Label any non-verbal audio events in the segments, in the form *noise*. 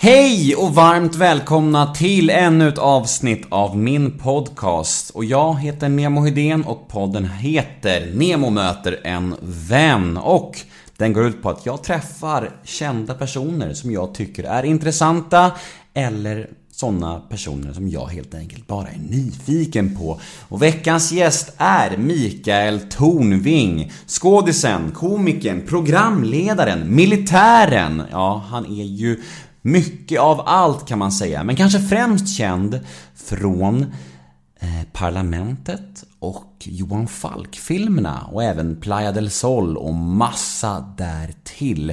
Hej och varmt välkomna till ännu ett avsnitt av min podcast. Och jag heter Nemo Hedén och podden heter Nemo möter en vän. Och den går ut på att jag träffar kända personer som jag tycker är intressanta eller sådana personer som jag helt enkelt bara är nyfiken på. Och veckans gäst är Mikael Tornving. Skådisen, komikern, programledaren, militären. Ja, han är ju mycket av allt kan man säga, men kanske främst känd från eh, Parlamentet och Johan Falk-filmerna och även Playa del Sol och massa därtill.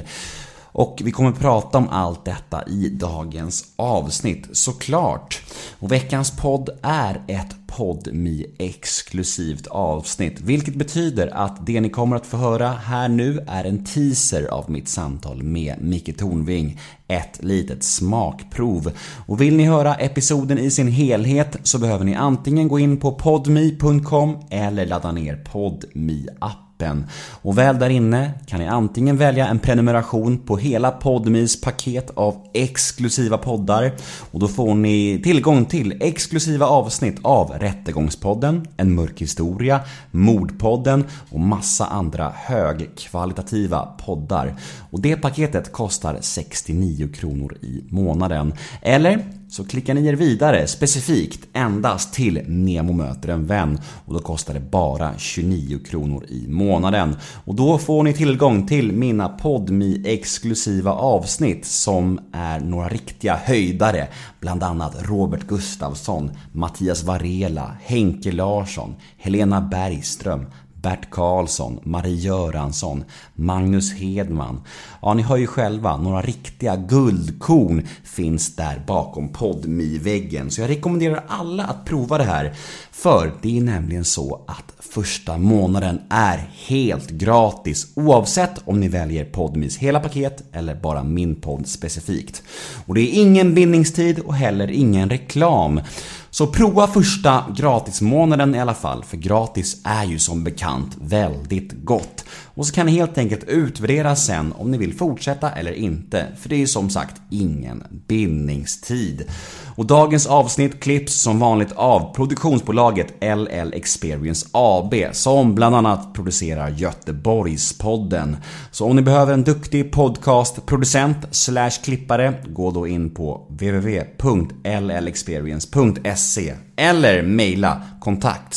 Och vi kommer prata om allt detta i dagens avsnitt, såklart. Och veckans podd är ett podmi exklusivt avsnitt, vilket betyder att det ni kommer att få höra här nu är en teaser av mitt samtal med Micke Tornving. Ett litet smakprov. Och vill ni höra episoden i sin helhet så behöver ni antingen gå in på podmi.com eller ladda ner podmi appen appen. Och väl där inne kan ni antingen välja en prenumeration på hela Podmis paket av exklusiva poddar och då får ni tillgång till exklusiva avsnitt av Rättegångspodden, En mörk historia, Mordpodden och massa andra högkvalitativa poddar. Och det paketet kostar 69 kronor i månaden. Eller så klickar ni er vidare specifikt endast till Nemo möter en vän och då kostar det bara 29 kronor i månaden. Och då får ni tillgång till mina podmi exklusiva avsnitt som är några riktiga höjdare. Bland annat Robert Gustafsson, Mattias Varela, Henke Larsson, Helena Bergström, Bert Karlsson, Marie Göransson, Magnus Hedman. Ja, ni hör ju själva, några riktiga guldkorn finns där bakom podmi-väggen. Så jag rekommenderar alla att prova det här. För det är nämligen så att första månaden är helt gratis oavsett om ni väljer Podmis hela paket eller bara min podd specifikt. Och det är ingen bindningstid och heller ingen reklam. Så prova första gratismånaden i alla fall, för gratis är ju som bekant väldigt gott. Och så kan ni helt enkelt utvärdera sen om ni vill fortsätta eller inte, för det är ju som sagt ingen bindningstid. Och dagens avsnitt klipps som vanligt av produktionsbolaget LL Experience AB som bland annat producerar Göteborgspodden. Så om ni behöver en duktig podcastproducent slash klippare, gå då in på www.llexperience.se eller mejla kontakt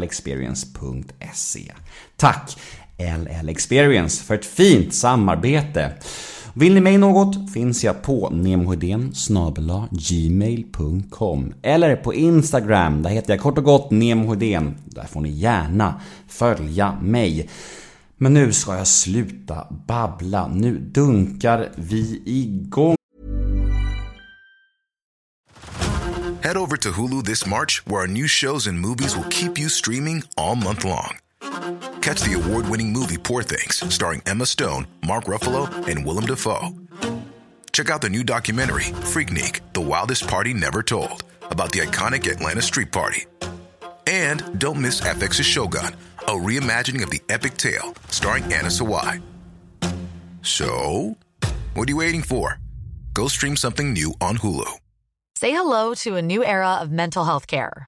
llexperience.se. Tack LL Experience för ett fint samarbete. Vill ni mig något finns jag på nemohedén gmail.com eller på Instagram, där heter jag kort och gott nemohedén. Där får ni gärna följa mig. Men nu ska jag sluta babbla. Nu dunkar vi igång. Head over to Hulu this March where our new shows and movies will keep you streaming all month long. Catch the award winning movie Poor Things, starring Emma Stone, Mark Ruffalo, and Willem Dafoe. Check out the new documentary, Freaknik The Wildest Party Never Told, about the iconic Atlanta Street Party. And don't miss FX's Shogun, a reimagining of the epic tale, starring Anna Sawai. So, what are you waiting for? Go stream something new on Hulu. Say hello to a new era of mental health care.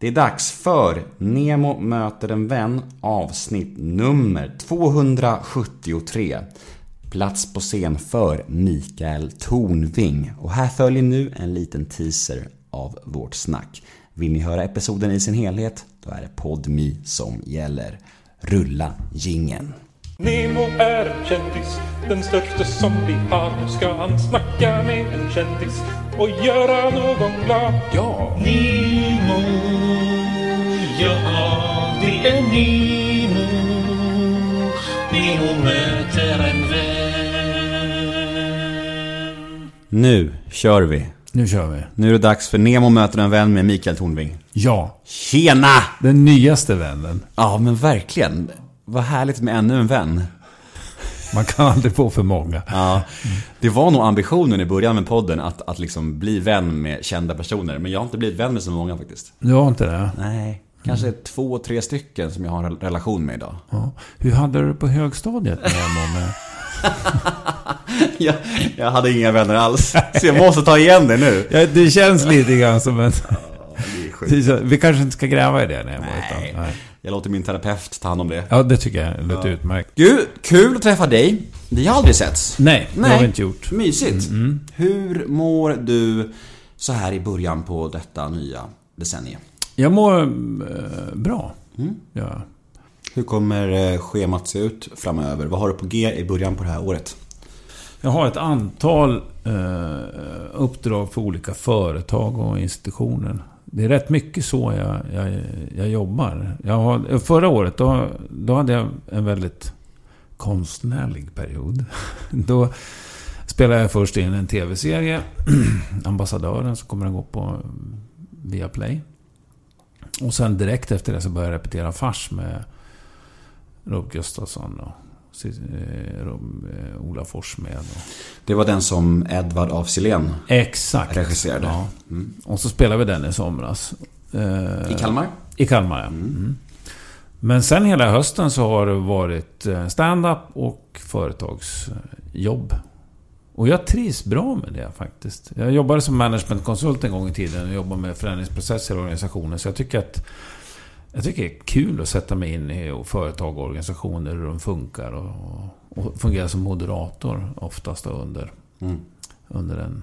Det är dags för Nemo möter en vän avsnitt nummer 273. Plats på scen för Mikael Tornving. Och här följer nu en liten teaser av vårt snack. Vill ni höra episoden i sin helhet, då är det Podmi som gäller. Rulla gingen. Nemo är en kändis, den största som vi har. Nu ska han snacka med en kändis och göra någon glad. Ja! Nemo, Nemo. Nemo möter en vän. Nu kör vi. Nu kör vi. Nu är det dags för Nemo möter en vän med Mikael Tornving. Ja, Tjena! den nyaste vännen. Ja, men verkligen. Vad härligt med ännu en vän. Man kan aldrig få för många. Ja, det var nog ambitionen i början med podden att, att liksom bli vän med kända personer. Men jag har inte blivit vän med så många faktiskt. Du har inte det? Nej, kanske två, tre stycken som jag har en relation med idag. Ja. Hur hade du det på högstadiet? Med... *laughs* jag, jag hade inga vänner alls. Så jag måste ta igen det nu. Ja, det känns lite grann som en... Vi kanske inte ska gräva i det. Nej. Utan, nej. Jag låter min terapeut ta hand om det. Ja, det tycker jag låter utmärkt. Gud, kul att träffa dig. Vi har aldrig setts. Nej, det har vi inte gjort. Mysigt. Hur mår du så här i början på detta nya decennium? Jag mår eh, bra. Ja. Hur kommer eh, schemat se ut framöver? Vad har du på G i början på det här året? Jag har ett antal eh, uppdrag för olika företag och institutioner. Det är rätt mycket så jag, jag, jag jobbar. Jag har, förra året då, då hade jag en väldigt konstnärlig period. *laughs* Då spelade jag först in en tv-serie, *clears throat* Ambassadören, som kommer att gå på Viaplay. Och sen direkt efter det så började jag repetera fars med Rob Gustafsson och eh, eh, Ola Forssmed. Och... Det var den som Edvard af Sillén Exakt. regisserade. Ja. Och så spelade vi den i somras. Eh, I Kalmar? I Kalmar, ja. Mm. Men sen hela hösten så har det varit eh, stand-up och företagsjobb. Och jag trivs bra med det faktiskt. Jag jobbade som managementkonsult en gång i tiden och jobbade med förändringsprocesser i organisationen. Så jag tycker att jag tycker det är kul att sätta mig in i företag och organisationer, hur de funkar och, och fungera som moderator oftast under, under en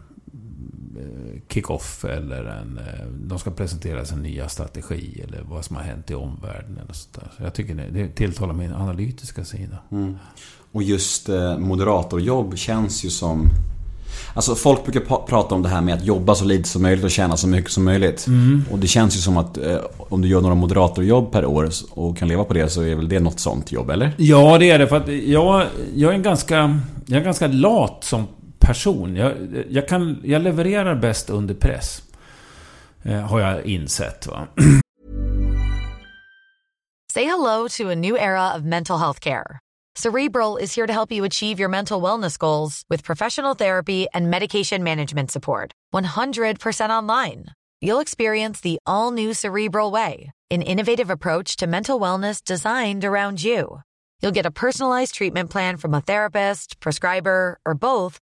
kick-off eller en... eh, De ska presentera sin nya strategi eller vad som har hänt i omvärlden eller sånt där. Så jag tycker det, det tilltalar min analytiska sida. Och just eh, moderatorjobb känns ju som... Alltså folk brukar prata om det här med att jobba så lite som möjligt och tjäna så mycket som möjligt. Och det känns ju som att eh, om du gör några moderatorjobb per år och kan leva på det så är väl det något sånt jobb, eller? Ja, det är det. För att jag, jag är en ganska... Jag är ganska lat som person. Jag, jag, kan, jag levererar bäst under press. Eh, har jag insett. Va? *clears throat* Say hello to a new era of mental health care. Cerebral is here to help you achieve your mental wellness goals with professional therapy and medication management support. 100% online. You'll experience the all new Cerebral Way, an innovative approach to mental wellness designed around you. You'll get a personalized treatment plan from a therapist, prescriber, or both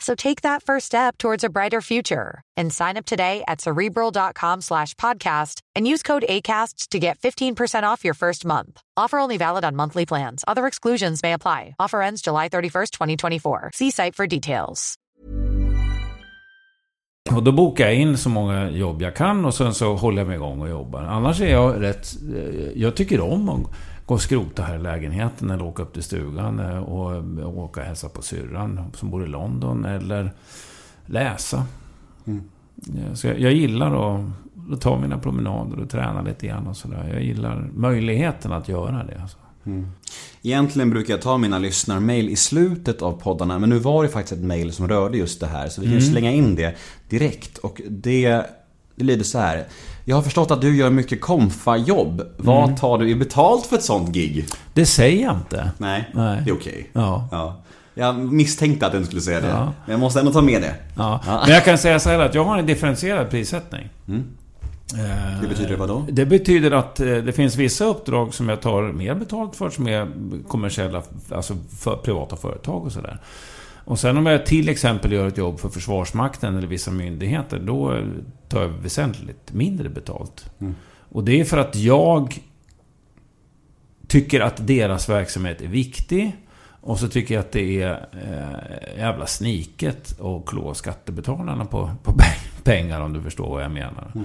So take that first step towards a brighter future and sign up today at cerebral.com slash podcast and use code ACAST to get 15% off your first month. Offer only valid on monthly plans. Other exclusions may apply. Offer ends July 31st, 2024. See site for details. Och då bokar jag in så många jobb jag kan och sen så håller jag mig igång och jobbar. Annars är jag rätt... eh, Jag tycker om att gå och skrota här i lägenheten eller åka upp till stugan eh, och och åka och hälsa på syrran som bor i London eller läsa. Ja, Så jag, jag gillar att, ta mina promenader och träna lite grann och sådär. Jag gillar möjligheten att göra det. Alltså. Egentligen brukar jag ta mina lyssnarmail i slutet av poddarna men nu var det faktiskt ett mail som rörde just det här så vi kan ju slänga in det direkt och det, det lyder så här. Jag har förstått att du gör mycket konfa-jobb. Vad tar du i betalt för ett sånt gig? Det säger jag inte. Nej, Nej. det är okej. Ja. Ja. Jag misstänkte att du inte skulle säga det. Ja. Men jag måste ändå ta med det. Ja. Men jag kan säga så här att jag har en differentierad prissättning. Det betyder vad då? Det betyder att eh, det finns vissa uppdrag som jag tar mer betalt för som är kommersiella, alltså för privata företag och sådär. Och sen om jag till exempel gör ett jobb för Försvarsmakten eller vissa myndigheter, då tar jag väsentligt mindre betalt. Och det är för att jag tycker att deras verksamhet är viktig. Och så tycker jag att det är eh, jävla sniket att klå skattebetalarna på, på *laughs* pengar om du förstår vad jag menar. Eh,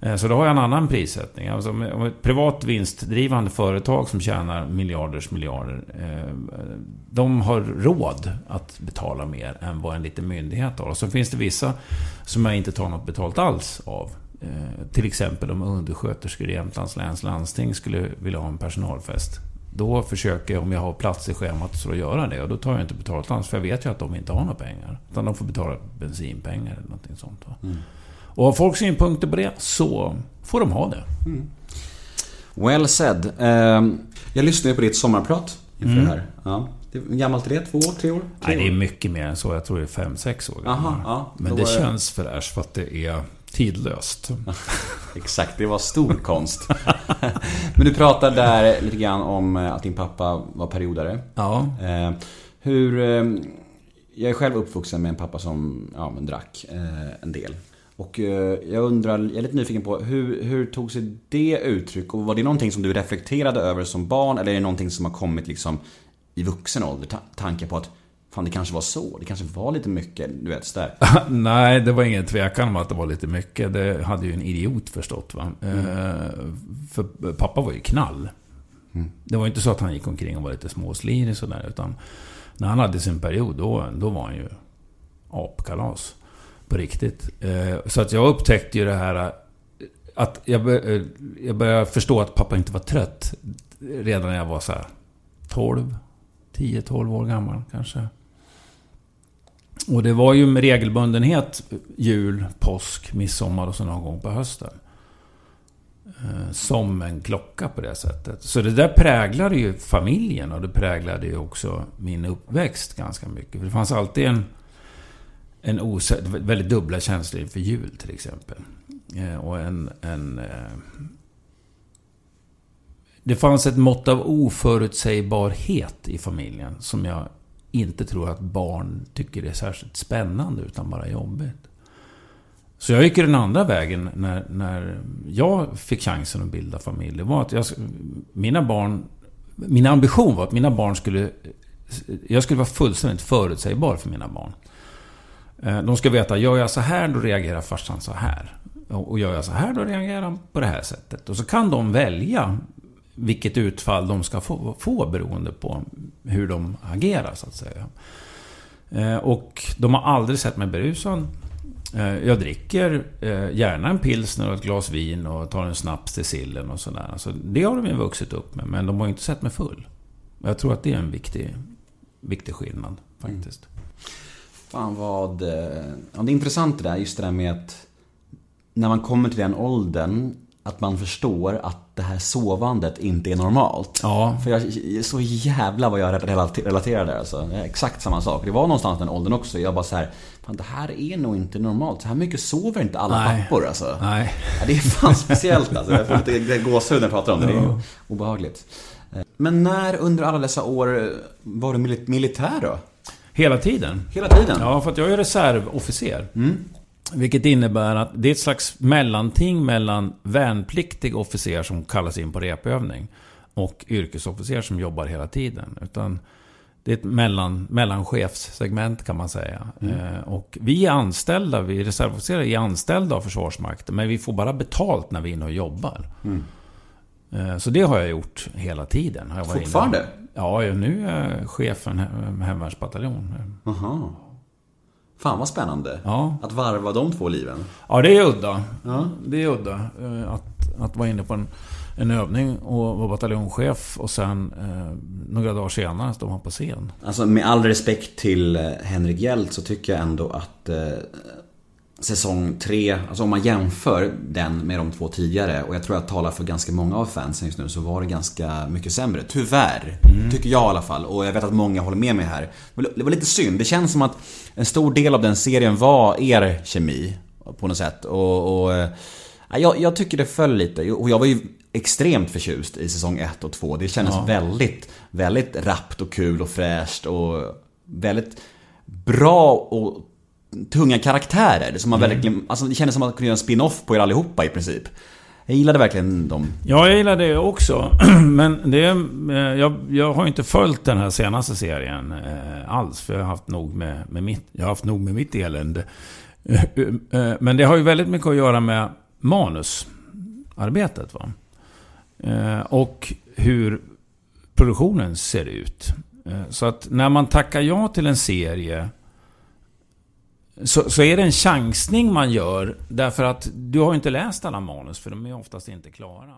Eh, så då har jag en annan prissättning. Alltså om ett privat vinstdrivande företag som tjänar miljarders miljarder. Eh, de har råd att betala mer än vad en liten myndighet har. Och så finns det vissa som jag inte tar något betalt alls av. Eh, till exempel om undersköterskor i Jämtlands läns landsting skulle vilja ha en personalfest. Då försöker jag, om jag har plats i schemat, så att göra det. Och då tar jag inte betalt alls, för jag vet ju att de inte har några pengar. Utan de får betala bensinpengar eller någonting sånt. Va? Mm. Och har folk synpunkter på det, så får de ha det. Well said. Ehm, jag lyssnade på ditt sommarprat inför det här. Ja. Det- Hur gammalt är det? Två år? Tre år? Tre Mm. Nej, det är mycket mer än så. Jag tror det är fem sex år Aha, ja. Men det känns fräscht för att det är tidlöst. *laughs* Exakt, det var stor konst. *laughs* Men du pratade där lite grann om eh, att din pappa var periodare. Ja. Eh, hur... Eh, jag är själv uppvuxen med en pappa som ja, men drack eh, en del. Och eh, jag undrar, jag är lite nyfiken på hur, hur tog sig det uttryck? Och var det någonting som du reflekterade över som barn? Eller är det någonting som har kommit liksom i vuxen ålder? Ta- Tanken på att fan det kanske var så, det kanske var lite mycket, du vet sådär. *laughs* Nej, det var ingen tvekan om att det var lite mycket. Det hade ju en idiot förstått. Va? Mm. Eh, för pappa var ju knall. Det var inte så att han gick omkring och var lite småslirig sådär. Utan när han hade sin period, då, då var han ju apkalas. På riktigt. Eh, så att jag upptäckte ju det här eh, att jag, bör- eh, jag började förstå att pappa inte var trött. Redan när jag var så här 12, 10-12 år gammal kanske. Och det var ju med regelbundenhet jul, påsk, midsommar och så någon gång på hösten. Som en klocka på det sättet. Så det där präglade ju familjen och det präglade ju också min uppväxt ganska mycket. För det fanns alltid en, en osä- väldigt dubbla känslor inför jul till exempel. Eh, Och en... en eh, det fanns ett mått av oförutsägbarhet i familjen som jag inte tror att barn tycker är särskilt spännande utan bara jobbigt. Så jag gick ju den andra vägen när, när jag fick chansen att bilda familj. Det var att jag, mina barn... Min ambition var att mina barn skulle... Jag skulle vara fullständigt förutsägbar för mina barn. Eh, de ska veta, gör jag så här, då reagerar farsan så här. Och gör jag så här, då reagerar han på det här sättet. Och så kan de välja vilket utfall de ska få, få beroende på hur de agerar, så att säga. Eh, och de har aldrig sett mig berusad. Eh, jag dricker gärna en pilsner och ett glas vin och tar en snaps till sillen och sådär. Så det har de ju vuxit upp med, men de har ju inte sett mig full. Jag tror att det är en viktig, viktig skillnad, faktiskt. Mm. Fan vad... eh, Ja, det är intressant det där, just det där med att när man kommer till den åldern att man förstår att det här sovandet inte är normalt. Ja. För jag, så jävla vad jag relate- relaterar där alltså. Exakt samma sak. Det var någonstans den åldern också. Jag bara så här, fan det här är nog inte normalt. Så här mycket sover inte alla Nej. pappor alltså. Nej. Ja, det är fan speciellt alltså. Jag får lite gåshud när jag pratar om det. Det är obehagligt. Eh, Men när under alla dessa år var du mili- militär då? Hela tiden. Hela tiden? Ja, för att jag är reservofficer. Vilket innebär att det är ett slags mellanting mellan värnpliktig officer som kallas in på repövning och yrkesofficer som jobbar hela tiden. Utan det är ett mellan, mellanchefssegment kan man säga. Eh, och vi är anställda, vi reservofficerare är anställda av Försvarsmakten. Men vi får bara betalt när vi är inne och jobbar. Eh, så det har jag gjort hela tiden. Har jag. Fortfarande? Ja, ja, nu är jag chef för en he- hemvärnsbataljon. Aha. Fan vad spännande. Ja. Att varva de två liven. Ja, det är udda. Det är udda. eh, Att, att vara inne på en, en övning och vara bataljonschef och sen eh, några dagar senare står man på scen. Alltså med all respekt till eh, Henrik Hjelt så tycker jag ändå att eh, säsong 3, alltså om man jämför den med de två tidigare och jag tror jag talar för ganska många av fansen just nu så var det ganska mycket sämre. Tyvärr, tycker jag i alla fall och jag vet att många håller med mig här. Det var- Det var lite synd, det känns som att en stor del av den serien var er kemi på något sätt och, och eh, jag, jag tycker det föll lite och jag var ju extremt förtjust i säsong 1 och 2. Det kändes väldigt, väldigt rappt och kul och fräscht och väldigt bra och tunga karaktärer. Som man verkligen, alltså det kändes som att man kunde göra en spin-off på er allihopa i princip. Jag gillade verkligen dem. Ja, jag gillar det också. *clears throat* Men det eh, jag, jag har inte följt den här senaste serien eh, alls. För jag har haft nog med, med mitt, jag har haft nog med mitt elände. Eh, Men det har ju väldigt mycket att göra med manusarbetet. Va? Och hur produktionen ser ut. Så att när man tackar ja till en serie så, så är det en chansning man gör därför att du har inte läst alla manus för de är oftast inte klara.